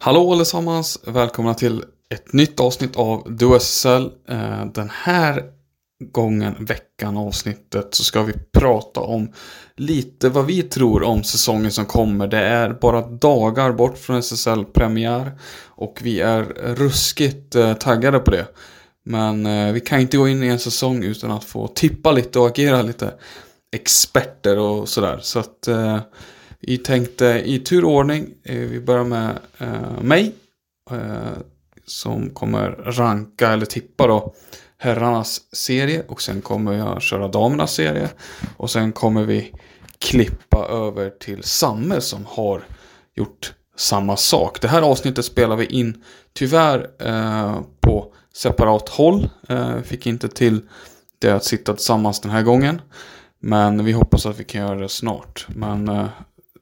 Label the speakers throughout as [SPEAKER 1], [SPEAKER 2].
[SPEAKER 1] Hallå allesammans! Välkomna till ett nytt avsnitt av DuSSL. Eh, den här gången, veckan, avsnittet så ska vi prata om lite vad vi tror om säsongen som kommer. Det är bara dagar bort från SSL-premiär och vi är ruskigt eh, taggade på det. Men eh, vi kan inte gå in i en säsong utan att få tippa lite och agera lite experter och sådär. Så att eh, vi tänkte i tur och ordning. Eh, vi börjar med eh, mig. Eh, som kommer ranka eller tippa då herrarnas serie. Och sen kommer jag köra damernas serie. Och sen kommer vi klippa över till Samme som har gjort samma sak. Det här avsnittet spelar vi in tyvärr eh, på separat håll. Eh, fick inte till det att sitta tillsammans den här gången. Men vi hoppas att vi kan göra det snart. Men eh,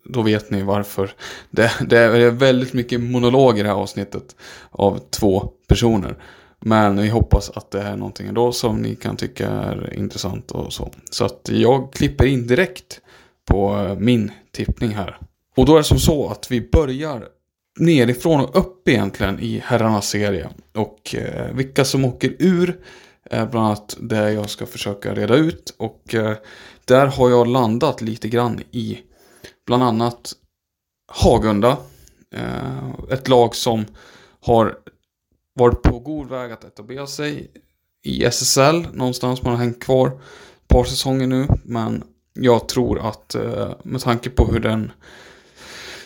[SPEAKER 1] då vet ni varför. Det, det är väldigt mycket monolog i det här avsnittet av två personer. Men vi hoppas att det är någonting ändå som ni kan tycka är intressant och så. Så att jag klipper in direkt på eh, min tippning här. Och då är det som så att vi börjar nerifrån och upp egentligen i herrarnas serie. Och eh, vilka som åker ur är bland annat det jag ska försöka reda ut. Och eh, där har jag landat lite grann i bland annat Hagunda. Eh, ett lag som har varit på god väg att etablera sig i SSL. Någonstans man har hängt kvar ett par säsonger nu. Men jag tror att eh, med tanke på hur den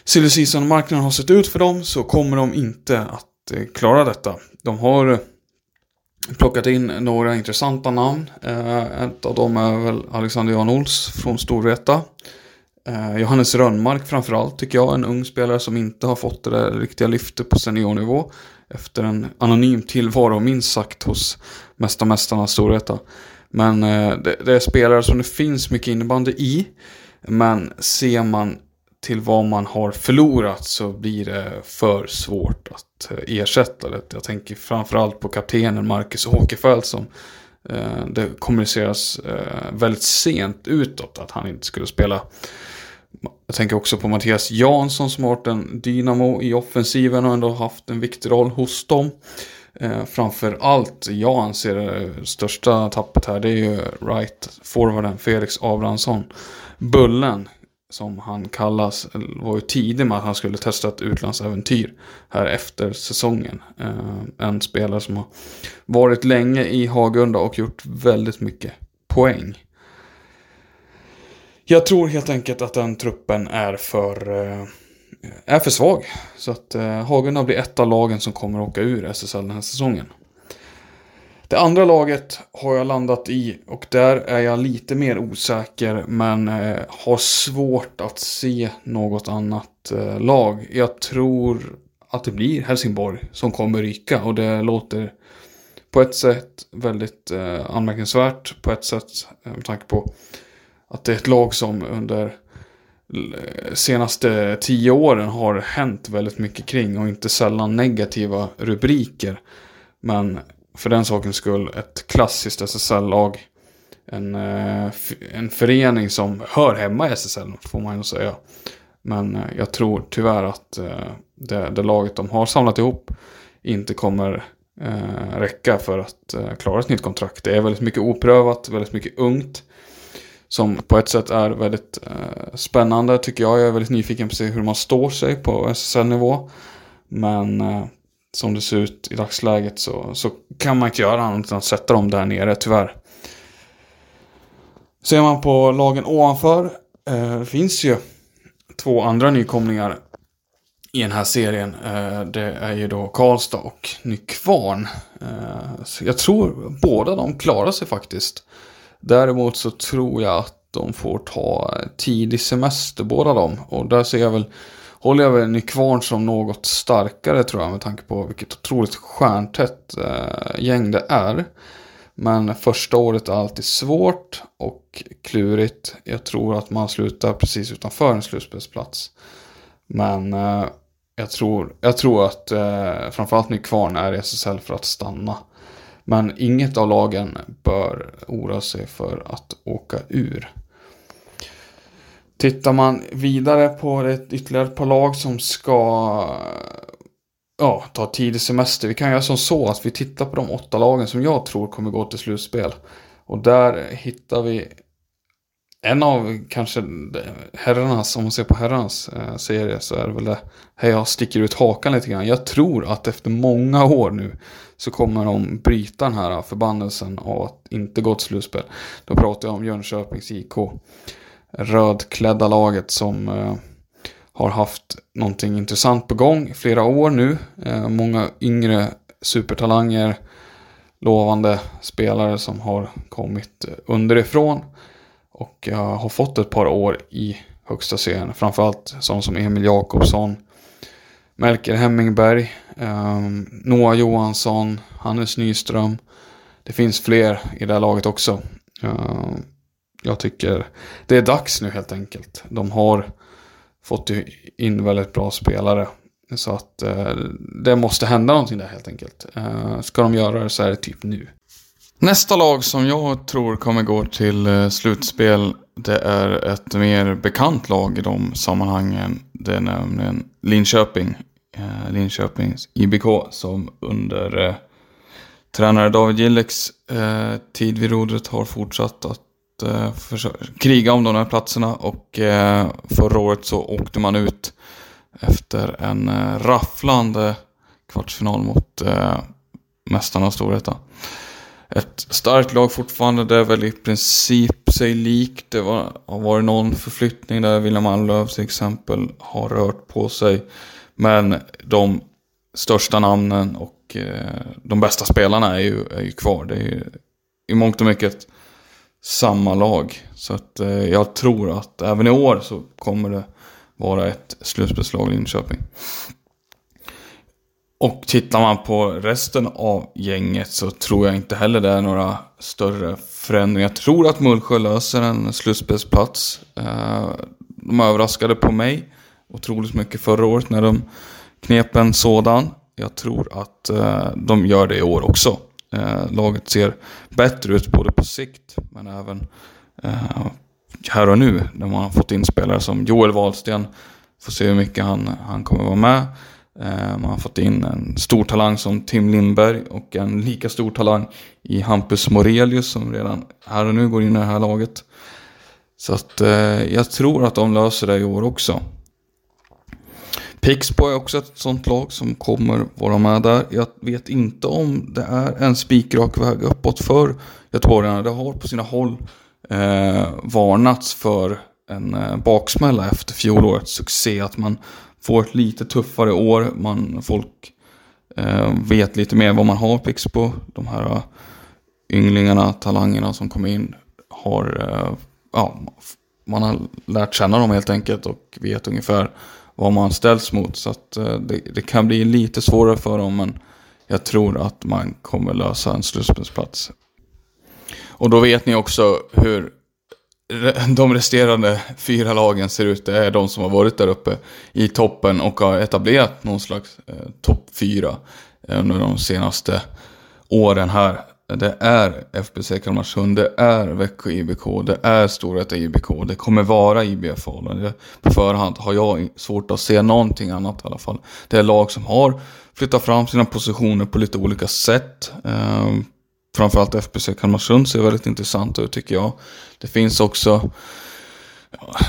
[SPEAKER 1] silly marknaden har sett ut för dem så kommer de inte att eh, klara detta. De har plockat in några intressanta namn. ett av dem är väl Alexander Jan Ols från Storvreta. Eh, Johannes Rönnmark framförallt tycker jag, en ung spelare som inte har fått det där riktiga lyftet på seniornivå. Efter en anonym tillvaro minst sagt hos Mästarmästarna Storvreta. Men eh, det, det, är spelare som det finns mycket innebandy i. Men ser man till vad man har förlorat så blir det för svårt att eh, ersätta det. Jag tänker framförallt på kaptenen Marcus Åkerfeldt som Eh, det kommuniceras eh, väldigt sent utåt att han inte skulle spela jag tänker också på Mattias Jansson som har varit en dynamo i offensiven och ändå haft en viktig roll hos dem. Eh, framför allt, jag anser det största tappet här, det är ju right forwarden Felix Abrahamsson. Bullen, som han kallas, var ju tidig med att han skulle testa ett utlandsäventyr här efter säsongen. Eh, en spelare som har varit länge i Hagunda och gjort väldigt mycket poäng. Jag tror helt enkelt att den truppen är för, eh, är för svag. Så att eh, Hagunda blir ett av lagen som kommer att åka ur SSL den här säsongen. Det andra laget har jag landat i och där är jag lite mer osäker men eh, har svårt att se något annat eh, lag. Jag tror att det blir Helsingborg som kommer ryka och det låter på ett sätt väldigt eh, anmärkningsvärt på ett sätt med tanke på att det är ett lag som under senaste tio åren har hänt väldigt mycket kring och inte sällan negativa rubriker. Men för den sakens skull ett klassiskt SSL-lag. En, eh, en förening som hör hemma i SSL får man ju säga. Men eh, jag tror tyvärr att eh, det, det laget de har samlat ihop inte kommer räcka för att klara ett nytt kontrakt. Det är väldigt mycket oprövat, väldigt mycket ungt. Som på ett sätt är väldigt spännande tycker jag. Jag är väldigt nyfiken på att se hur man står sig på SSL-nivå. Men som det ser ut i dagsläget så, så kan man inte göra annat än att sätta dem där nere, tyvärr. Ser man på lagen ovanför, eh, finns ju två andra nykomlingar i den här serien. Eh, det är ju då Karlstad och Nykvarn. Eh, jag tror båda de klarar sig faktiskt. Däremot så tror jag att de får ta tidig semester båda de. Och där ser jag väl håller jag väl Nykvarn som något starkare tror jag med tanke på vilket otroligt stjärntätt eh, gäng det är. Men första året är alltid svårt och klurigt. Jag tror att man slutar precis utanför en slutspelsplats. Men eh, jag, tror, jag tror att eh, framförallt Nykvarn är i SSL för att stanna. Men inget av lagen bör oroa sig för att åka ur. Tittar man vidare på ett ytterligare ett par lag som ska ja, ta tidig semester. Vi kan göra som så att vi tittar på de åtta lagen som jag tror kommer gå till slutspel. Och där hittar vi en av kanske herrarnas, om man ser på herrarnas eh, serie så är det väl det här jag sticker ut hakan lite grann. Jag tror att efter många år nu så kommer de bryta den här förbannelsen av att inte gå till slutspel. Då pratar jag om Jönköpings IK rödklädda laget som eh, har haft någonting intressant på gång i flera år nu. Eh, många yngre supertalanger, lovande spelare som har kommit underifrån och eh, har fått ett par år i högsta serien. Framförallt sådana som Emil Jakobsson, Melker Hemmingberg, eh, Noah Johansson, Hannes Nyström. Det finns fler i det här laget också. Eh, jag tycker det är dags nu helt enkelt. De har fått in väldigt bra spelare. Så att eh, det måste hända någonting där helt enkelt. Eh, ska de göra det så är det typ nu. Nästa lag som jag tror kommer gå till eh, slutspel det är ett mer bekant lag i de sammanhangen. Det är nämligen Linköping. Eh, Linköpings IBK som under eh, tränare David Gilleks eh, tid vid rodret har fortsatt att Eh, kriga om de här platserna och eh, förra året så åkte man ut efter en eh, rafflande kvartsfinal mot eh, mästarna Storvreta. Ett starkt lag fortfarande, det är väl i princip sig likt. Det var, har varit någon förflyttning där William Almlöv till exempel har rört på sig. Men de största namnen och eh, de bästa spelarna är ju, är ju kvar. Det är ju i mångt och mycket samma lag. Så att eh, jag tror att även i år så kommer det vara ett slutspelslag i Linköping. Och tittar man på resten av gänget så tror jag inte heller det är några större förändringar. Jag tror att Mullsjö löser en slutspelsplats. Eh, de överraskade på mig otroligt mycket förra året när de knep en sådan. Jag tror att eh, de gör det i år också. Eh, laget ser bättre ut både på sikt men även eh, här och nu. När man har fått in spelare som Joel Wahlsten. Får se hur mycket han, han kommer vara med. Eh, man har fått in en stor talang som Tim Lindberg och en lika stor talang i Hampus Morelius som redan här och nu går in i det här laget. Så att eh, jag tror att de löser det i år också. Pixbo är också ett sånt lag som kommer vara med där. Jag vet inte om det är en spikrak väg uppåt för göteborgarna. Det har på sina håll eh, varnats för en eh, baksmälla efter fjolårets succé. Att man får ett lite tuffare år. Man, folk eh, vet lite mer vad man har Pixbo. De här uh, ynglingarna, talangerna som kom in har, uh, ja, man har lärt känna dem helt enkelt och vet ungefär vad man ställs mot. Så att eh, det, det, kan bli lite svårare för dem men jag tror att man kommer lösa en slutspelsplats. Och då vet ni också hur
[SPEAKER 2] de resterande fyra lagen ser ut, det är de som har varit där uppe i toppen och har etablerat någon slags eh, topp fyra eh, under de senaste åren här. Det är FBC Kalmarsund, det är Växjö IBK, det är Storvreta IBK, det kommer vara IBF Falun. På förhand har jag svårt att se någonting annat i alla fall. Det är lag som har flyttat fram sina positioner på lite olika sätt. Ehm, framförallt FBC Kalmarsund ser väldigt intressant ut tycker jag. Det finns också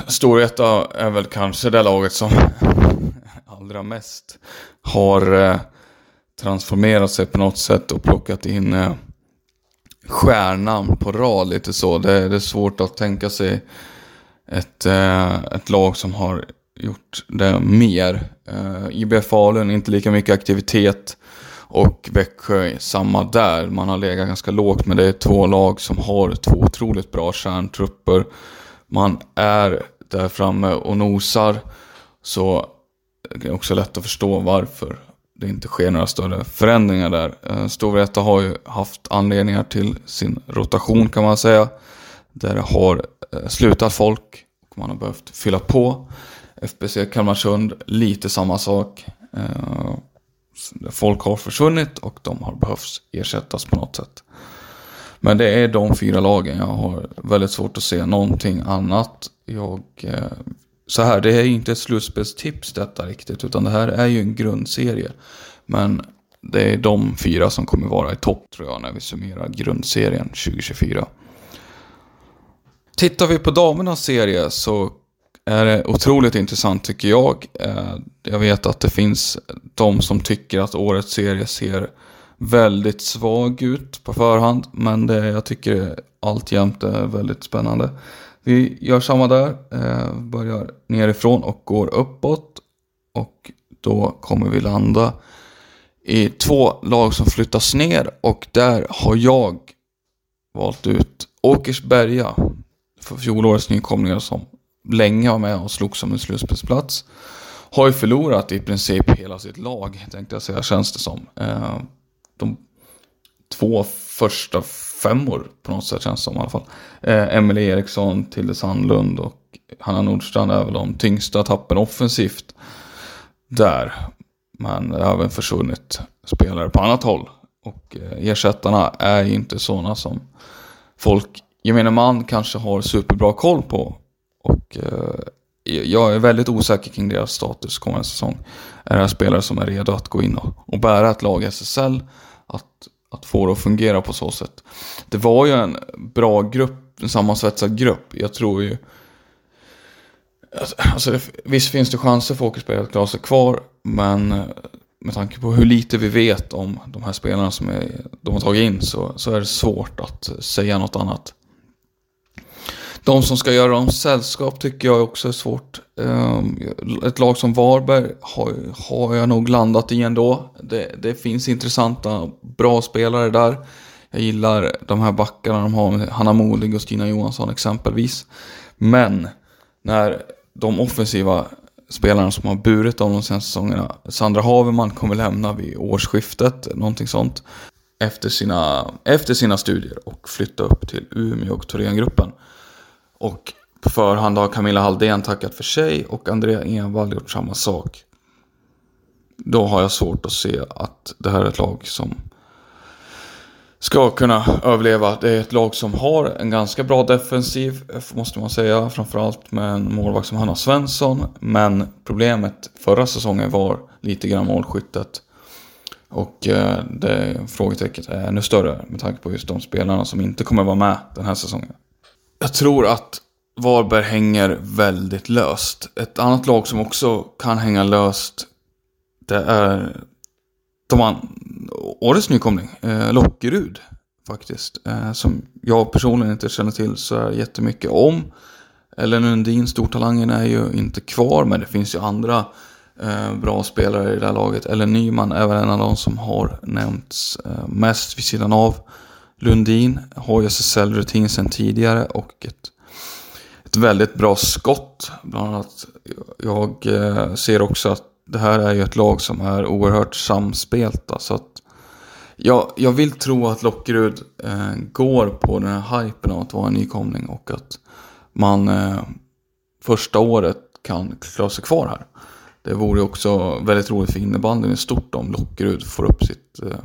[SPEAKER 2] Storvreta är väl kanske det laget som allra mest har eh, transformerat sig på något sätt och plockat in eh, stjärnan på rad lite så. Det, det, är svårt att tänka sig ett, eh, ett lag som har gjort det mer. Eh, IBF Falun, inte lika mycket aktivitet. Och Växjö, samma där. Man har legat ganska lågt, men det är två lag som har två otroligt bra kärntrupper. Man är där framme och nosar. Så det är också lätt att förstå varför det inte sker några större förändringar där. Eh, Storvreta har ju haft anledningar till sin rotation kan man säga. Där det har eh, slutat folk och man har behövt fylla på. FBC Kalmarsund, lite samma sak. Eh, folk har försvunnit och de har behövt ersättas på något sätt. Men det är de fyra lagen. Jag har väldigt svårt att se någonting annat. Jag, så här, det är inte ett slutspelstips detta riktigt. Utan det här är ju en grundserie. Men det är de fyra som kommer vara i topp tror jag när vi summerar grundserien 2024. Tittar vi på damernas serie så är det otroligt intressant tycker jag. Eh, jag vet att det finns de som tycker att årets serie ser väldigt svag ut på förhand. Men det jag tycker alltjämt är väldigt spännande. Vi gör samma där, eh, börjar nerifrån och går uppåt. Och då kommer vi landa i två lag som flyttas ner och där har jag valt ut Åkersberga för fjolårets nykomlingar som länge var med och slogs som en slutspelsplats. Har ju förlorat i princip hela sitt lag, tänkte jag säga, känns det som. Eh, de två första femmor på något sätt känns det som i alla fall. Eh, Emelie Eriksson, Tilde Sandlund och Hanna Nordstrand är väl de tyngsta tappen offensivt där. Men det har även försvunnit spelare på annat håll. Och eh, ersättarna är ju inte sådana som folk, gemene man, kanske har superbra koll på. Och eh, jag är väldigt osäker kring deras status kommande säsong. Är det här spelare som är redo att gå in och, och bära ett lag i SSL? Att, att få det att fungera på så sätt. Det var ju en bra grupp, en sammansvetsad grupp. Jag tror ju... Alltså, alltså visst finns det chanser för Åkersberga att klara sig kvar. Men eh, med tanke på hur lite vi vet om de här spelarna som är, de har tagit in så, så är det svårt att säga något annat. De som ska göra dem sällskap tycker jag också är svårt. Ehm, ett lag som Varberg har, har jag nog landat i ändå. Det, det finns intressanta, bra spelare där. Jag gillar de här backarna de har, Hanna Modig och Stina Johansson exempelvis. Men när de offensiva spelarna som har burit dem de senaste säsongerna. Sandra Haverman kommer lämna vid årsskiftet, någonting sånt. Efter sina, efter sina studier och flytta upp till Umeå och Thorengruppen. Och på förhand har Camilla Halldén tackat för sig och Andrea Envall gjort samma sak. Då har jag svårt att se att det här är ett lag som ska kunna överleva. Det är ett lag som har en ganska bra defensiv, måste man säga. Framförallt med en målvakt som Hanna Svensson. Men problemet förra säsongen var lite grann målskyttet. Och eh, det frågetecknet är ännu större med tanke på just de spelarna som inte kommer vara med den här säsongen. Jag tror att Varberg hänger väldigt löst. Ett annat lag som också kan hänga löst det är de an årets nykomling, eh, Lockerud faktiskt. Eh, som jag personligen inte känner till så är jättemycket om. Ellen Lundin, stortalangen, är ju inte kvar men det finns ju andra eh, bra spelare i det här laget. Ellen Nyman är väl en av de som har nämnts eh, mest vid sidan av Lundin. Har ju SSL-rutin sedan tidigare och ett, ett väldigt bra skott. Bland annat jag eh, ser också att det här är ju ett lag som är oerhört samspelta. Så att jag, jag vill tro att Lockerud eh, går på den här hypen av att vara en nykomling och att man eh, första året kan klara sig kvar här. Det vore också väldigt roligt för innebandyn i stort om Lockerud får upp sitt, eh,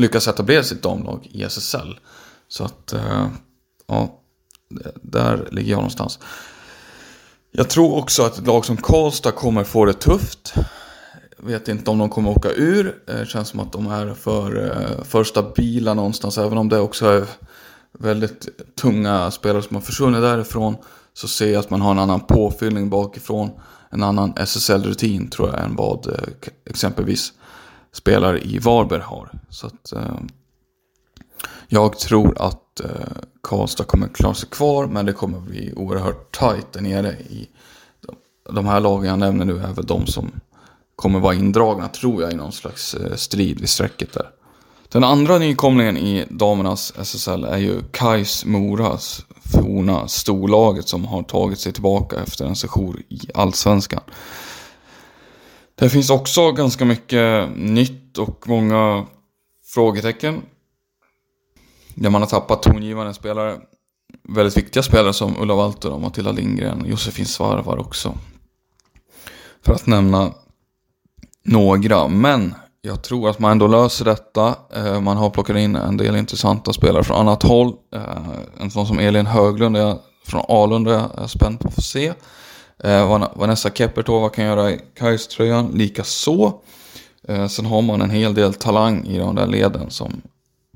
[SPEAKER 2] lyckas etablera sitt damlag i SSL. Så att, eh, ja, där ligger jag någonstans. Jag tror också att ett lag som Karlstad kommer få det tufft. Vet inte om de kommer åka ur. Eh, det känns som att de är för, eh, för stabila någonstans. Även om det också är väldigt tunga spelare som har försvunnit därifrån. Så ser jag att man har en annan påfyllning bakifrån. En annan SSL-rutin tror jag än vad exempelvis spelare i Varberg har. Så att, eh, jag tror att eh, Karlstad kommer klara sig kvar, men det kommer bli oerhört tajt där nere. I de här lagen jag nämner nu är väl de som kommer vara indragna, tror jag, i någon slags eh, strid vid strecket där. Den andra nykomlingen i damernas SSL är ju Kais Moras forna storlaget som har tagit sig tillbaka efter en session i Allsvenskan. Det finns också ganska mycket nytt och många frågetecken. Där man har tappat tongivande spelare. Väldigt viktiga spelare som Ulla Walter och Matilda Lindgren. Josefin Svarvar också. För att nämna några. Men jag tror att man ändå löser detta. Eh, man har plockat in en del intressanta spelare från annat håll. Eh, en sån som Elin Höglund från Alunda är jag spänd på att få se. Eh, Vanessa Keppertova kan göra i Kajs-tröjan, likaså. Eh, sen har man en hel del talang i de där leden som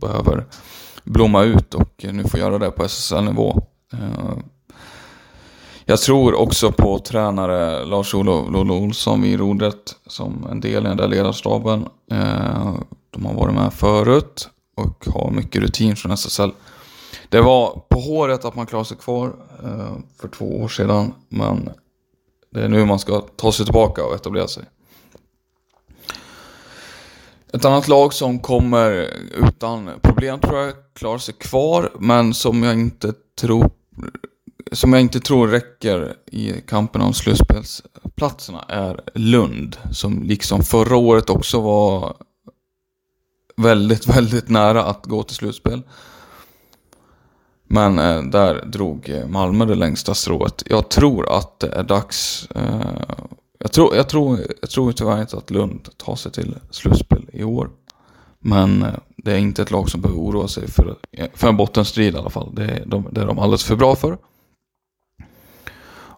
[SPEAKER 2] behöver blomma ut och nu får göra det på SSL-nivå. Eh, jag tror också på tränare Lars-Olof Lollo Olsson vid rodret som en del i den där ledarstaben. Eh, de har varit med förut och har mycket rutin från SSL. Det var på håret att man klarade sig kvar för två år sedan. Men det är nu man ska ta sig tillbaka och etablera sig. Ett annat lag som kommer utan problem tror jag klarar sig kvar. Men som jag inte tror som jag inte tror räcker i kampen om slutspelsplatserna är Lund. Som liksom förra året också var väldigt, väldigt nära att gå till slutspel. Men eh, där drog eh, Malmö det längsta strået. Jag tror att det är dags. Eh, jag, tror, jag, tror, jag tror tyvärr inte att Lund tar sig till slutspel i år. Men eh, det är inte ett lag som behöver oroa sig för, eh, för en bottenstrid i alla fall. Det är, de, det är de alldeles för bra för.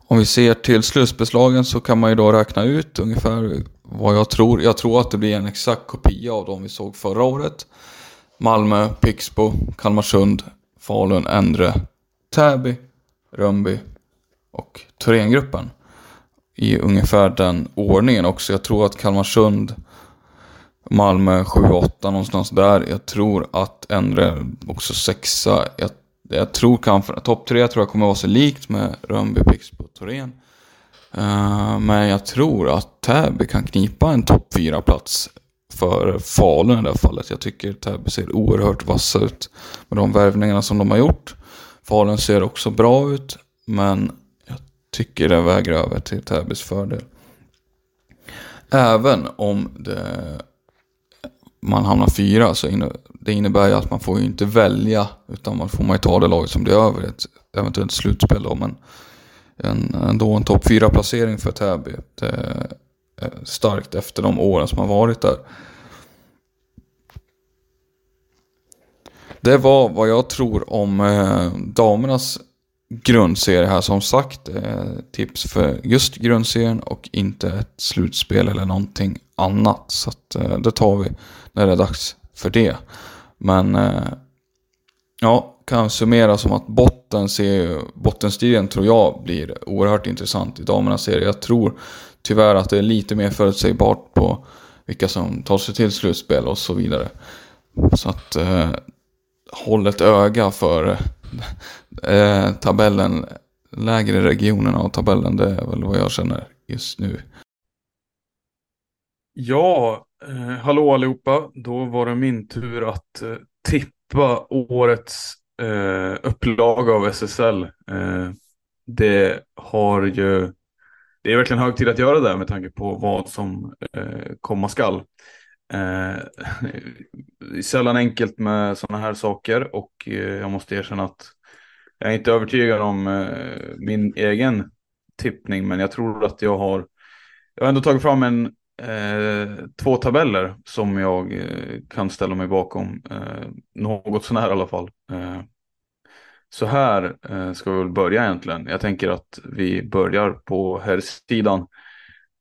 [SPEAKER 2] Om vi ser till slutspelslagen så kan man ju då räkna ut ungefär vad jag tror. Jag tror att det blir en exakt kopia av de vi såg förra året. Malmö, Pixbo, Kalmarsund, Falun, Endre, Täby, Rönnby och Thorengruppen. I ungefär den ordningen också. Jag tror att Kalmarsund, Malmö 7-8 någonstans där. Jag tror att Endre också sexa. Jag jag tror kanske, topp tre tror jag kommer vara så likt med Rönnby, Pixbo och Thoren. Uh, eh, men jag tror att Täby kan knipa en topp 4 plats för Falun i det här fallet. Jag tycker Täby ser oerhört vassa ut med de värvningarna som de har gjort. Falun ser också bra ut, men jag tycker det väger över till Täbys fördel. Även om det, man hamnar fyra så det innebär ju att man får ju inte välja utan man får man ju ta det laget som blir över ett eventuellt slutspel då. Men en, ändå en topp 4 placering för Täby. Det Eh, starkt efter de åren som har varit där. Det var vad jag tror om eh, damernas grundserie här. Som sagt, eh, tips för just grundserien och inte ett slutspel eller någonting annat. Så att, det tar vi när det är dags för det. Men ja, kan summera som att botten ser, bottenstriden tror jag blir oerhört intressant i damernas serie. Jag tror tyvärr att det är lite mer förutsägbart på vilka som tar sig till slutspel och så vidare. Så att eh, håll ett öga för eh, eh tabellen, lägre regionerna av tabellen. Det är väl vad jag känner just nu.
[SPEAKER 3] Ja, eh, hallå allihopa. Då var det min tur att eh, tippa årets eh, upplaga av SSL. Eh, det har ju, det är verkligen hög tid att göra det med tanke på vad som eh, komma skall. Eh, sällan enkelt med sådana här saker och eh, jag måste erkänna att Jag är inte övertygad om eh, min egen tippning, men jag tror att jag har, jag har ändå tagit fram en, eh, två tabeller som jag eh, kan ställa mig bakom, eh, något sånär i alla fall. Eh, så här eh, ska vi väl börja egentligen. Jag tänker att vi börjar på här sidan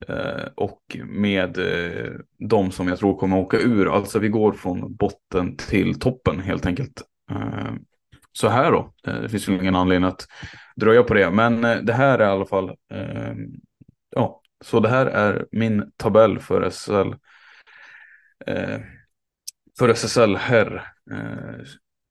[SPEAKER 3] eh, och med eh, de som jag tror kommer åka ur. Alltså vi går från botten till toppen helt enkelt. Eh, så här då. Eh, det finns ju ingen anledning att dröja på det. Men eh, det här är i alla fall. Eh, ja, så det här är min tabell för SSL. för SSL herr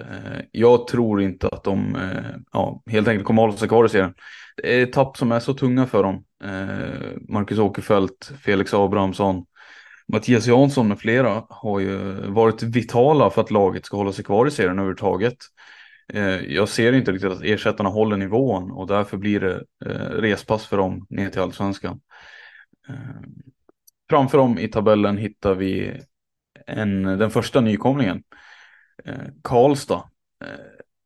[SPEAKER 3] Eh, jag tror inte att de eh, ja, helt enkelt kommer att hålla sig kvar i serien. Det är tapp som är så tunga för dem. Eh, Marcus Åkerfeldt, Felix Abrahamsson, Mattias Jansson med flera har ju varit vitala för att laget ska hålla sig kvar i serien överhuvudtaget. Jag ser inte riktigt att ersättarna håller nivån och därför blir det respass för dem ner till allsvenskan. Framför dem i tabellen hittar vi en, den första nykomlingen Eh, Karlstad. Eh,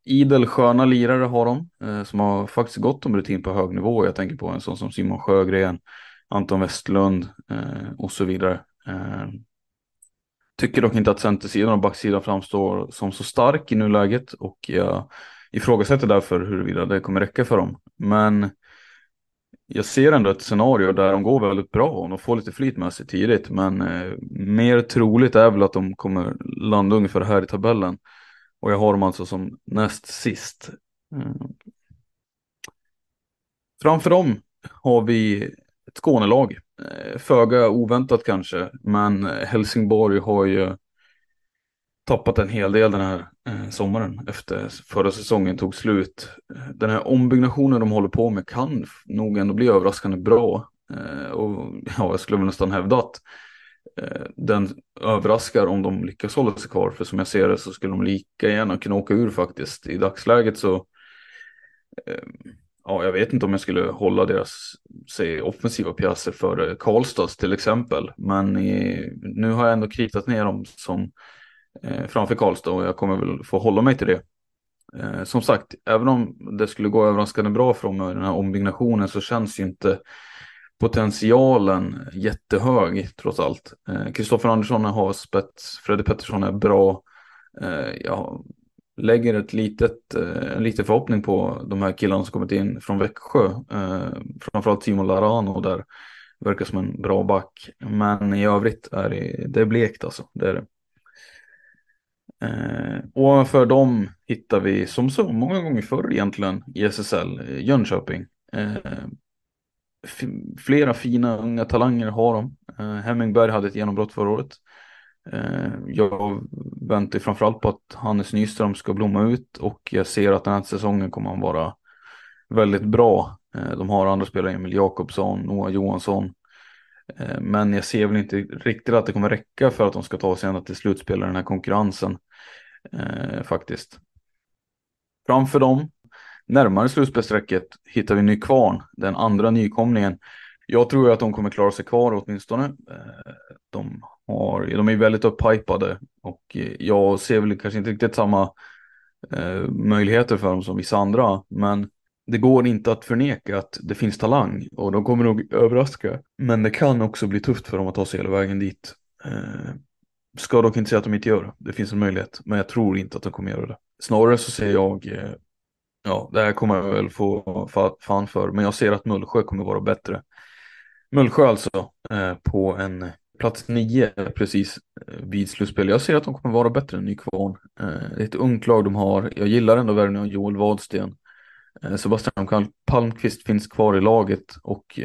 [SPEAKER 3] idel sköna lirare har de eh, som har faktiskt gått om rutin på hög nivå. Jag tänker på en sån som Simon Sjögren, Anton Westlund eh, och så vidare. Eh, tycker dock inte att centersidan och backsidan framstår som så stark i nuläget och jag ifrågasätter därför huruvida det kommer räcka för dem. Men jag ser ändå ett scenario där de går väldigt bra och de får lite flyt med sig tidigt. Men eh, mer troligt är väl att de kommer landa ungefär här i tabellen. Och jag har dem alltså som näst sist. Eh. Framför dem har vi ett Skånelag. Eh, föga oväntat kanske, men eh, Helsingborg har ju tappat en hel del den här eh, sommaren efter förra säsongen tog slut. Eh, den här ombyggnationen de håller på med kan nog ändå bli överraskande bra. Eh, och ja, jag skulle väl nästan hävda att eh, den överraskar om de lyckas hålla sig kvar. För som jag ser det så skulle de lika gärna kunna åka ur faktiskt. I dagsläget så eh, ja, jag vet inte om jag skulle hålla deras säg, offensiva pjäser för Karlstads till exempel. Men i, nu har jag ändå kritat ner dem som eh, framför Karlstad och jag kommer väl få hålla mig till det. Eh, som sagt, även om det skulle gå överraskande bra från i den här ombyggnationen så känns ju inte potentialen jättehög trots allt. Eh, Kristoffer eh, Andersson har spets, Fredrik Pettersson är bra. Eh, jag lägger ett litet, eh, en liten förhoppning på de här killarna som kommit in från Växjö. Eh, framförallt Simon Larano där verkar som en bra back. Men i övrigt är det, det är blekt alltså. Det är det. Eh, ovanför dem hittar vi som så många gånger förr egentligen i SSL, eh, Jönköping. Eh, flera fina unga talanger har de. Eh, Hemmingberg hade ett genombrott förra året. Eh, jag väntar framförallt på att Hannes Nyström ska blomma ut och jag ser att den här säsongen kommer han vara väldigt bra. Eh, de har andra spelare, Emil Jakobsson, Noah Johansson. Eh, men jag ser väl inte riktigt att det kommer räcka för att de ska ta sig ända till slutspel i den här konkurrensen eh, faktiskt. Framför dem, närmare slutspelsstrecket, hittar vi Nykvarn, den andra nykomlingen. Jag tror att de kommer klara sig kvar åtminstone. Eh, de, har, de är väldigt upphypade och eh, jag ser väl kanske inte riktigt samma eh, möjligheter för dem som vissa andra. Men det går inte att förneka att det finns talang och de kommer nog överraska. Men det kan också bli tufft för dem att ta sig hela vägen dit. Eh, Ska dock inte säga att de inte gör det. Det finns en möjlighet, men jag tror inte att de kommer göra det. Snarare så ser jag, eh, ja, det här kommer jag väl få fan för, men jag ser att Mullsjö kommer vara bättre. Mullsjö alltså, eh, på en plats nio precis eh, vid slutspel. Jag ser att de kommer vara bättre än Nykvarn. Det är ett ungt lag de har. Jag gillar ändå värvningen av Joel Wadsten. Sebastian Palmqvist finns kvar i laget och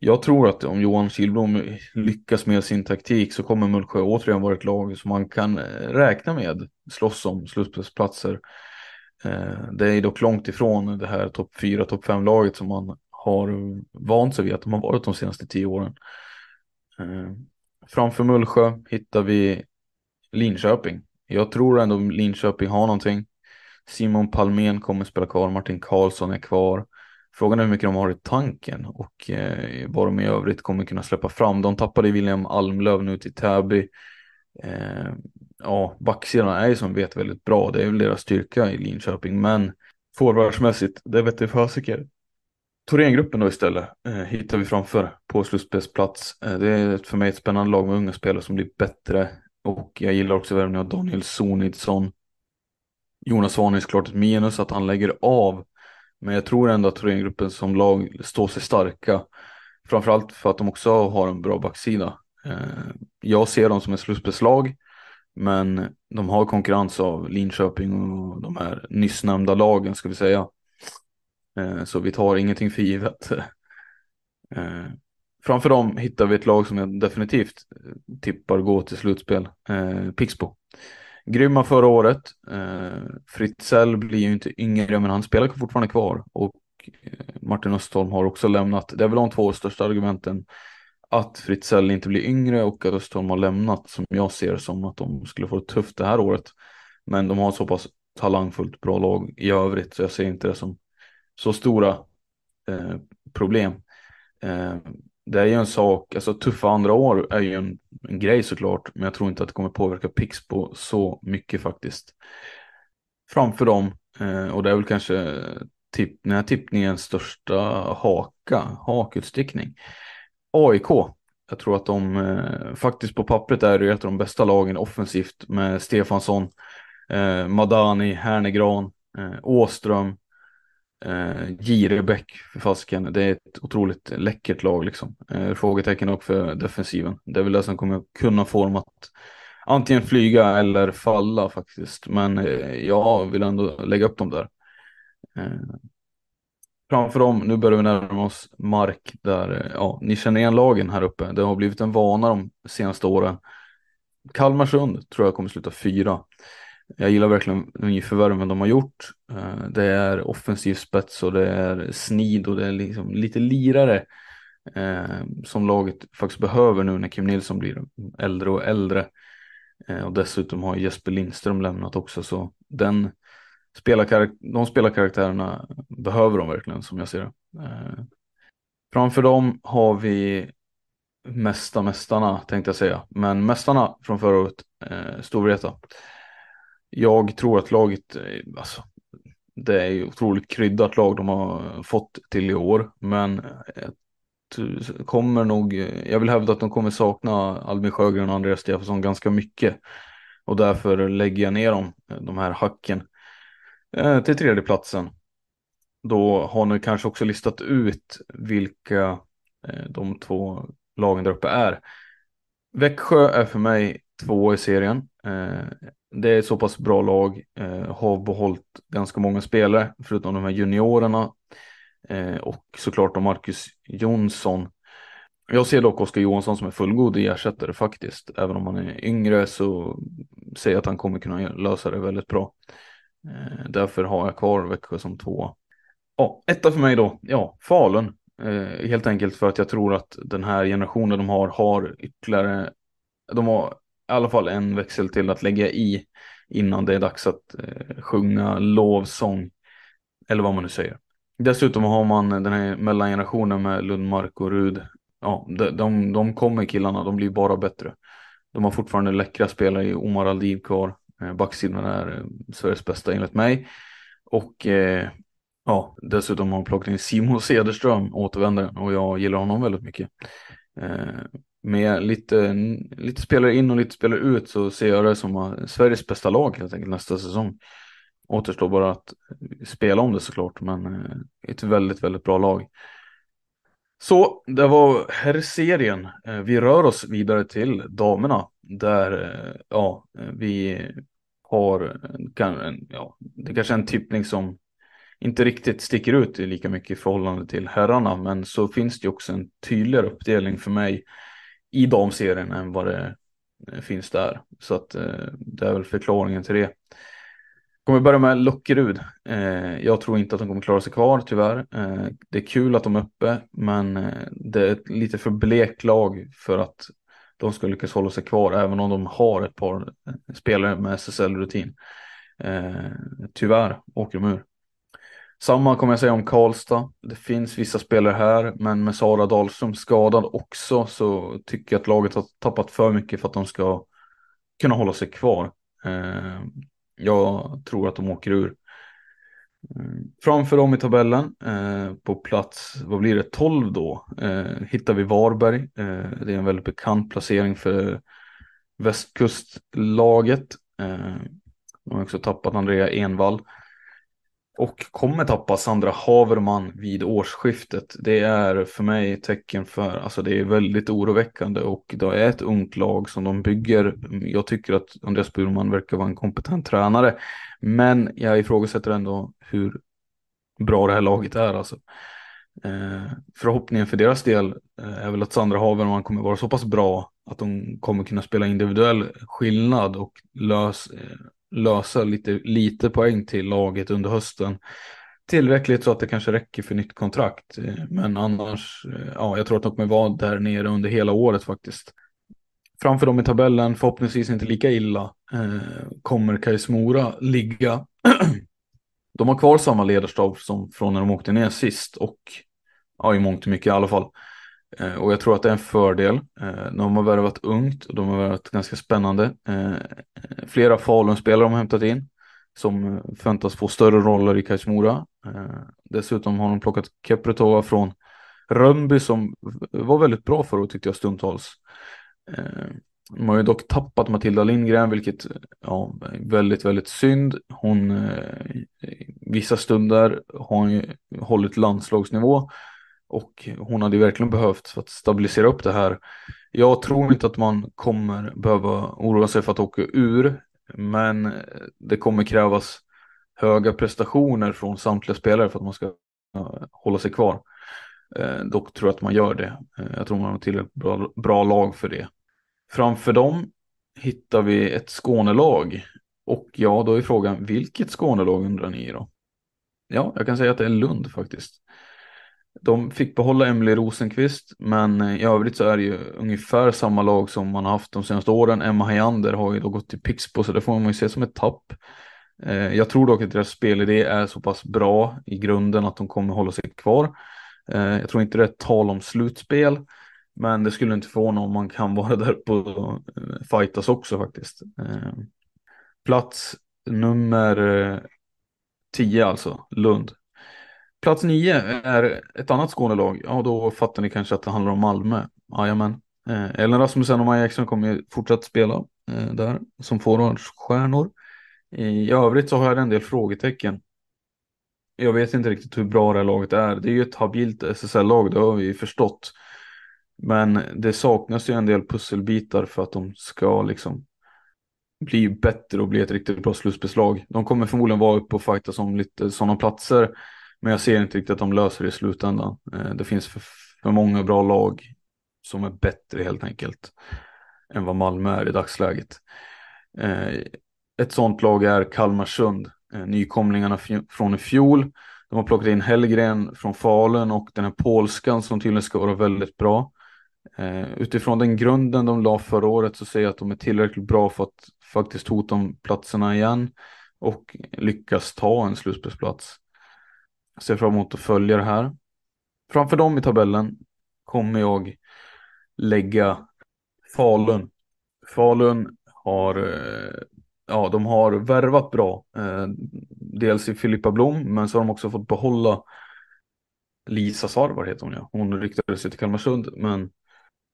[SPEAKER 3] jag tror att om Johan Kihlblom lyckas med sin taktik så kommer Mullsjö återigen vara ett lag som man kan eh, räkna med slåss om slutspelsplatser. Eh, det är dock långt ifrån det här topp 4, topp 5 laget som man har vant sig vid att de har varit de senaste tio åren. Eh, framför Mullsjö hittar vi Linköping. Jag tror ändå Linköping har någonting. Simon Palmén kommer spela kvar, Martin Karlsson är kvar. Frågan är hur mycket de har i tanken och eh, vad de i övrigt kommer kunna släppa fram. De tappade William Almlöv nu till Täby. Eh, ja, backsidan är ju som vet väldigt bra. Det är väl deras styrka i Linköping, men forwardsmässigt, det vet jag fasiken. Thorengruppen då istället eh, hittar vi framför på slutspelsplats. Eh, det är för mig ett spännande lag med unga spelare som blir bättre och jag gillar också värvningen av Daniel Sonidsson. Jonas Svan är såklart ett minus att han lägger av. Men jag tror ändå att Thorengruppen som lag står sig starka. Framförallt för att de också har en bra backsida. Eh, jag ser dem som ett slutspelslag. Men de har konkurrens av Linköping och de här nyss nämnda lagen ska vi säga. Eh, så vi tar ingenting för givet. Eh, framför dem hittar vi ett lag som jag definitivt tippar gå till slutspel. Pixbo. Grymma förra året. Eh, Fritzell blir ju inte yngre men han spelar fortfarande kvar. Och eh, Martin Östholm har också lämnat. Det är väl de två största argumenten. Att Fritzell inte blir yngre och att Östholm har lämnat som jag ser som att de skulle få det tufft det här året. Men de har så pass talangfullt bra lag i övrigt så jag ser inte det som så stora eh, problem. Eh, det är ju en sak, alltså tuffa andra år är ju en, en grej såklart, men jag tror inte att det kommer påverka Pixbo så mycket faktiskt. Framför dem, eh, och det är väl kanske tipp, den här tippningens största haka, hakutstickning. AIK, jag tror att de eh, faktiskt på pappret är det ett av de bästa lagen offensivt med Stefansson, eh, Madani, Hernegran, eh, Åström, Eh, Girebäck för fasken, det är ett otroligt läckert lag liksom. Eh, frågetecken också för defensiven. Det är väl det som kommer kunna få dem att antingen flyga eller falla faktiskt. Men eh, jag vill ändå lägga upp dem där. Eh, framför dem, nu börjar vi närma oss mark där, eh, ja, ni känner igen lagen här uppe. Det har blivit en vana de senaste åren. Kalmarsund tror jag kommer sluta fyra. Jag gillar verkligen nyförvärven de har gjort. Eh, det är offensiv spets och det är snid och det är liksom lite lirare eh, som laget faktiskt behöver nu när Kim Nilsson blir äldre och äldre. Eh, och dessutom har Jesper Lindström lämnat också så den spelarkar de spelarkaraktärerna behöver de verkligen som jag ser det. Framför dem har vi mesta mästarna tänkte jag säga, men mästarna från förra året, eh, Storvreta. Jag tror att laget, eh, alltså, det är ju otroligt kryddat lag de har fått till i år, men kommer nog, jag vill hävda att de kommer sakna Albin Sjögren och Andreas Stefansson ganska mycket. Och därför lägger jag ner dem, eh, de här hacken, eh, till tredjeplatsen. Då har ni kanske också listat ut vilka de två lagen där uppe är. Växjö är för mig två i serien det är ett så pass bra lag, eh, har behållit ganska många spelare, förutom de här juniorerna eh, och såklart då Marcus Jonsson. Jag ser dock Oskar Johansson som en fullgod ersättare faktiskt. Även om han är yngre så ser jag att han kommer kunna lösa det väldigt bra. Eh, därför har jag kvar Växjö som två. Ja, etta för mig då, ja, Falun. Eh, helt enkelt för att jag tror att den här generationen de har har ytterligare, de har i alla fall en växel till att lägga i innan det är dags att eh, sjunga lovsång. Eller vad man nu säger. Dessutom har man den här mellangenerationen med Lundmark och Rud. Ja, de, de, de kommer killarna, de blir bara bättre. De har fortfarande läckra spelare i Omar Aldiv kvar. Eh, backsidan är eh, Sveriges bästa enligt mig. Och eh, ja, dessutom har de plockat in Simon Cederström, återvändaren, och jag gillar honom väldigt mycket. Eh, med lite, lite spelare in och lite spelare ut så ser jag det som Sveriges bästa lag helt enkelt nästa säsong. Återstår bara att spela om det såklart, men eh, ett väldigt, väldigt bra lag. Så det var herrserien. Eh, vi rör oss vidare till damerna där eh, ja, vi har ja, det kanske är en tippning som inte riktigt sticker ut lika mycket i förhållande till herrarna, men så finns det också en tydligare uppdelning för mig i damserien än vad det eh, finns där. Så att eh, det är väl förklaringen till det. Kommer börja med Lockerud. Eh, jag tror inte att de kommer klara sig kvar tyvärr. Det är kul att de är uppe, men det är ett lite för blek lag för att de ska lyckas hålla sig kvar, även om de har ett par spelare med SSL-rutin. Tyvärr åker de ur. Samma kommer jag säga om Karlstad. Det finns vissa spelare här, men med Sara Dahlström skadad också så tycker jag att laget har tappat för mycket för att de ska kunna hålla sig kvar. Eh, jag tror att de åker ur. Eh, framför dem i tabellen eh, på plats, vad blir det, 12 då, hittar vi Varberg. Det är en väldigt bekant placering för västkustlaget. De har också tappat Andrea Envall och kommer tappa Sandra Haverman vid årsskiftet. Det är för mig tecken för, alltså det är väldigt oroväckande och det är ett ungt lag som de bygger. Jag tycker att Andreas Burman verkar vara en kompetent tränare, men jag ifrågasätter ändå hur bra det här laget är alltså. Eh, förhoppningen för deras del eh, är väl att Sandra Haverman kommer vara så pass bra att de kommer kunna spela individuell skillnad och lös, eh, lösa lite, lite poäng till laget under hösten. Tillräckligt så att det kanske räcker för nytt kontrakt. Men annars, eh, ja, jag tror att de kommer vara där nere under hela året faktiskt. Framför dem i tabellen, förhoppningsvis inte lika illa, eh, kommer Kais Mora ligga. de har kvar samma ledarstab som från när de åkte ner sist och ja, i mångt och mycket i alla fall. Eh, och jag tror att det är en fördel. Eh, de har värvat ungt och de har värvat ganska spännande. Eh, flera Falun-spelare de har hämtat in som förväntas få större roller i Kajsmora. Dessutom har de plockat Kepretova från Rönnby som var väldigt bra för och tyckte jag stundtals. De har ju dock tappat Matilda Lindgren, vilket ja, är väldigt, väldigt synd. Hon vissa stunder har hon ju hållit landslagsnivå och hon hade verkligen behövt för att stabilisera upp det här. Jag tror inte att man kommer behöva oroa sig för att åka ur, men det kommer krävas höga prestationer från samtliga spelare för att man ska hålla sig kvar. Eh, dock tror jag att man gör det. Eh, jag tror man har tillräckligt bra, bra lag för det. Framför dem hittar vi ett Skånelag. Och ja, då är frågan, vilket Skånelag undrar ni då? Ja, jag kan säga att det är Lund faktiskt. De fick behålla Emily Rosenqvist, men i övrigt så är det ju ungefär samma lag som man har haft de senaste åren. Emma Hayander har ju då gått till Pixbo, så det får man ju se som ett tapp. Eh, jag tror dock att deras spelidé är så pass bra i grunden att de kommer hålla sig kvar. Eh, jag tror inte det är tal om slutspel, men det skulle inte förvåna om man kan vara där på eh, fightas också faktiskt. Plats nummer 10 alltså, Lund. Plats nio är ett annat Skånelag. Ja, då fattar ni kanske att det handlar om Malmö. Jajamän. Eh, Ellen Rasmussen och Maja Ekström kommer ju fortsatt spela eh, där som forwardstjärnor. I övrigt så har jag en del frågetecken. Jag vet inte riktigt hur bra det här laget är. Det är ju ett habilt SSL-lag, det har vi förstått. Men det saknas ju en del pusselbitar för att de ska liksom bli bättre och bli ett riktigt bra slutspelslag. De kommer förmodligen vara uppe och fighta om lite sådana platser. Men jag ser inte riktigt att de löser det i slutändan. Eh, det finns för, för många bra lag som är bättre helt enkelt än vad Malmö är i dagsläget. Eh, ett sånt lag är Kalmarsund, eh, nykomlingarna från i fjol. De har plockat in Hellgren från Falun och den här polskan som tydligen ska vara väldigt bra. Utifrån den grunden de la förra året så ser jag att de är tillräckligt bra för att faktiskt hota om platserna igen och lyckas ta en slutspelsplats. Jag ser fram emot att följa det här. Framför dem i tabellen kommer jag lägga Falun. Falun har eh, ja, de har värvat bra. Eh, dels i Filippa Blom, men så har de också fått behålla Lisa Sarvar heter hon ja. Hon riktade sig till Kalmarsund, men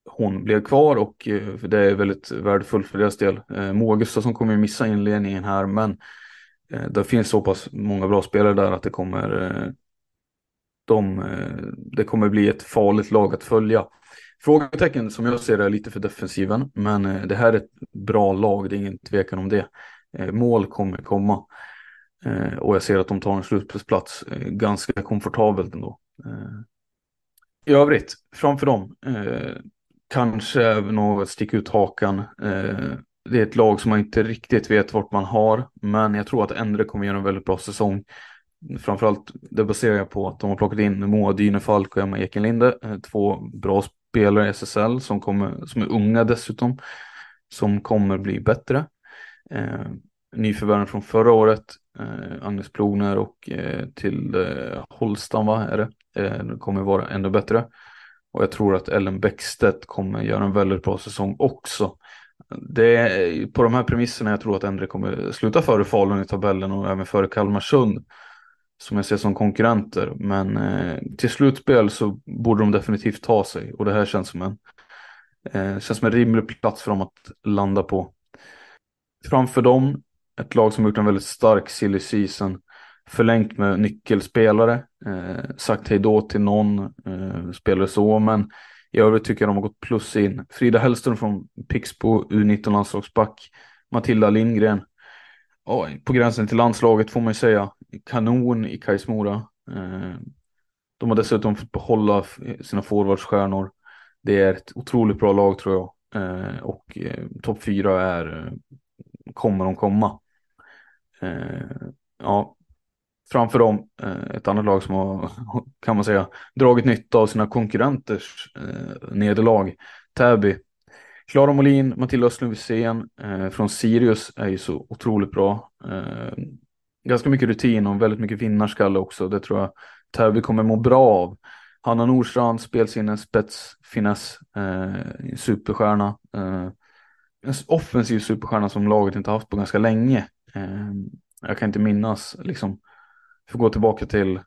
[SPEAKER 3] hon blev kvar och eh, det är väldigt värdefullt för deras del. Moa Gustafsson kommer ju missa inledningen här, men Eh, det finns så pass många bra spelare där att det kommer eh, de, eh, det kommer bli ett farligt lag att följa. Frågetecken som jag ser det är lite för defensiven, men det här är ett bra lag, det är ingen tvekan om det. Mål kommer komma och jag ser att de tar en slutspelsplats ganska komfortabelt ändå. I övrigt, framför dem, kanske något stick ut hakan. Det är ett lag som man inte riktigt vet vart man har, men jag tror att Endre kommer göra en väldigt bra säsong framförallt det baserar jag på att de har plockat in Moa Dynefalk och Emma Ekenlinde, eh, två bra spelare i SSL som, kommer, som är unga dessutom, som kommer bli bättre. Eh, nyförvärven från förra året, eh, Agnes Plogner och eh, till eh, Holstam, va, är det? Eh, kommer vara ännu bättre. Och jag tror att Ellen Bäckstedt kommer göra en väldigt bra säsong också. Det är på de här premisserna jag tror att Endre kommer sluta före Falun i tabellen och även före Kalmarsund som jag ser som konkurrenter. Men eh, till slutspel så borde de definitivt ta sig och det här känns som en, eh, känns som en rimlig plats för dem att landa på. Framför dem, ett lag som gjort en väldigt stark silly season, förlängt med nyckelspelare, eh, sagt hej då till någon eh, spelare så, men i övrigt tycker jag de har gått plus in. Frida Hellström från Pixbo, U19 landslagsback, Matilda Lindgren, ja, på gränsen till landslaget får man ju säga. Kanon i Kajsmora. Eh, de har dessutom fått behålla sina forwardstjärnor. Det är ett otroligt bra lag tror jag. Eh, och eh, topp fyra är, eh, kommer de komma. Eh, ja, framför dem eh, ett annat lag som har, kan man säga, dragit nytta av sina konkurrenters eh, nederlag. Täby Klara Molin, Matilda Östlund Wisén eh, från Sirius är ju så otroligt bra. Eh, ganska mycket rutin och väldigt mycket vinnarskalle också. Det tror jag Täby kommer må bra av. Hanna Nordstrand, spelsinne, spets, finess, eh, superstjärna. Eh, en offensiv superstjärna som laget inte haft på ganska länge. Eh, jag kan inte minnas, liksom, får gå tillbaka till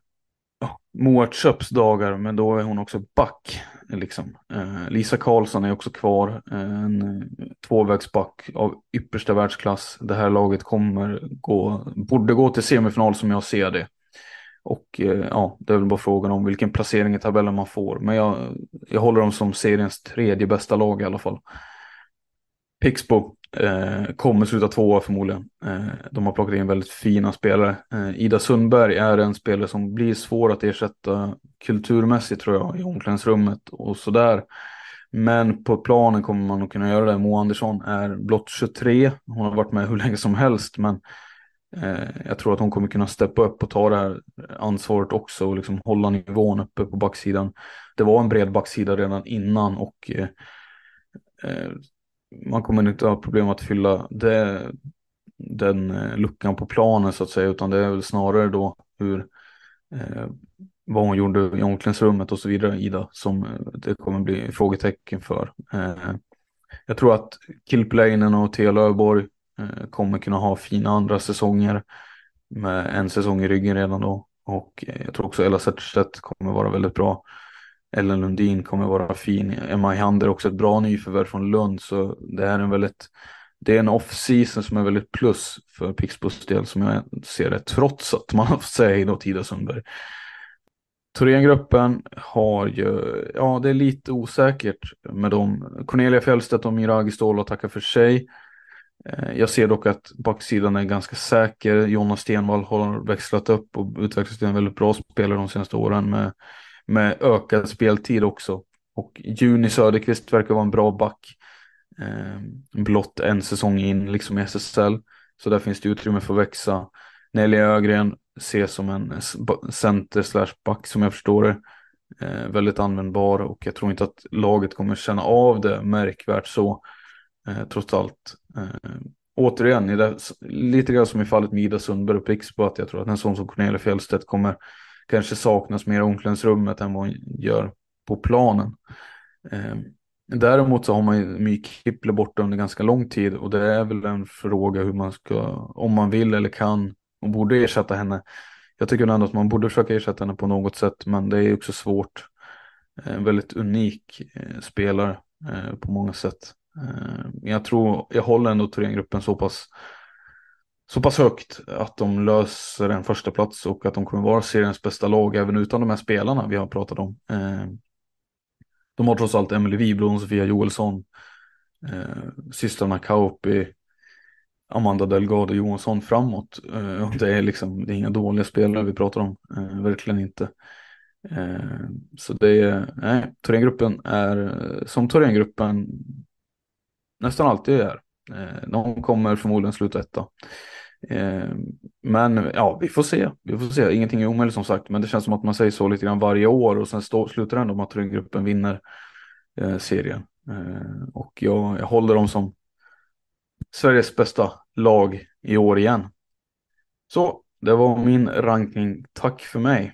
[SPEAKER 3] ja, Moa Köps dagar, men då är hon också back. Liksom. Eh, Lisa Karlsson är också kvar, eh, en eh, tvåvägsback av yppersta världsklass. Det här laget kommer gå, borde gå till semifinal som jag ser det. Och eh, ja, det är väl bara frågan om vilken placering i tabellen man får. Men jag, jag håller dem som seriens tredje bästa lag i alla fall. Pixbo eh, kommer sluta tvåa förmodligen. Eh, de har plockat in väldigt fina spelare. Eh, Ida Sundberg är en spelare som blir svår att ersätta kulturmässigt tror jag i omklädningsrummet och sådär. Men på planen kommer man nog kunna göra det. Moa Andersson är blott 23. Hon har varit med hur länge som helst men eh, jag tror att hon kommer kunna steppa upp och ta det här ansvaret också och liksom hålla nivån uppe på backsidan. Det var en bred backsida redan innan och eh, eh man kommer inte ha problem att fylla det, den eh, luckan på planen så att säga, utan det är väl snarare då hur eh, vad hon gjorde i omklädningsrummet och så vidare, Ida, som eh, det kommer bli frågetecken för. Eh, jag tror att Kilpeläinen och Thea Löfborg eh, kommer kunna ha fina andra säsonger med en säsong i ryggen redan då. Och eh, jag tror också Ella Zetterstedt kommer vara väldigt bra. Ellen Lundin kommer vara fin. Emma Hander också ett bra nyförvärv från Lund. Så det här är en väldigt, det är en off-season som är väldigt plus för Pixbos del som jag ser det. Trots att man har fått säga då Tida Sundberg. Thorengruppen har ju, ja det är lite osäkert med dem. Cornelia Fjellstedt och Mira Ståhl tackar för sig. Eh, jag ser dock att backsidan är ganska säker. Jonna Stenvall har växlat upp och utvecklats till en väldigt bra spelare de senaste åren med med ökad speltid också. Och Juni Söderqvist verkar vara en bra back. Eh, blott en säsong in liksom i SSL. Så där finns det utrymme för att växa. Nelly Ögren ses som en center slash back som jag förstår det. Eh, väldigt användbar och jag tror inte att laget kommer känna av det märkvärt så. Eh, trots allt. Eh, återigen, det, lite grann som i fallet med Ida Sundberg och Pixbo, att jag tror att en sån som Cornelia Fjellstedt kommer kanske saknas mer i omklädningsrummet än vad hon gör på planen. Eh, Däremot så har man ju My Kipler borta under ganska lång tid och det är väl en fråga hur man ska, om man vill eller kan och borde ersätta henne. Jag tycker ändå att man borde försöka ersätta henne på något sätt, men det är också svårt. En väldigt unik eh, spelare eh, på många sätt. Eh, jag tror, jag håller ändå Thorengruppen så pass så pass högt att de löser en första plats och att de kommer vara seriens bästa lag även utan de här spelarna vi har pratat om. Eh, de har trots allt Emily Wibron, Sofia Joelsson, eh, systrarna Kauppi, Amanda Delgado Johansson framåt. Eh, det är liksom, det är inga dåliga spelare vi pratar om, verkligen inte. Så det är, nej, Thorengruppen är som Thorengruppen nästan alltid är. Eh, de kommer förmodligen sluta etta. Eh, men ja, vi får se. Vi får se. Ingenting är omöjligt som sagt, men det känns som att man säger så lite grann varje år och sen stå, slutar det ändå med att gruppen vinner eh, serien. Eh, och jag, jag håller dem som Sveriges bästa lag i år igen. Så, det var min rankning. Tack för mig.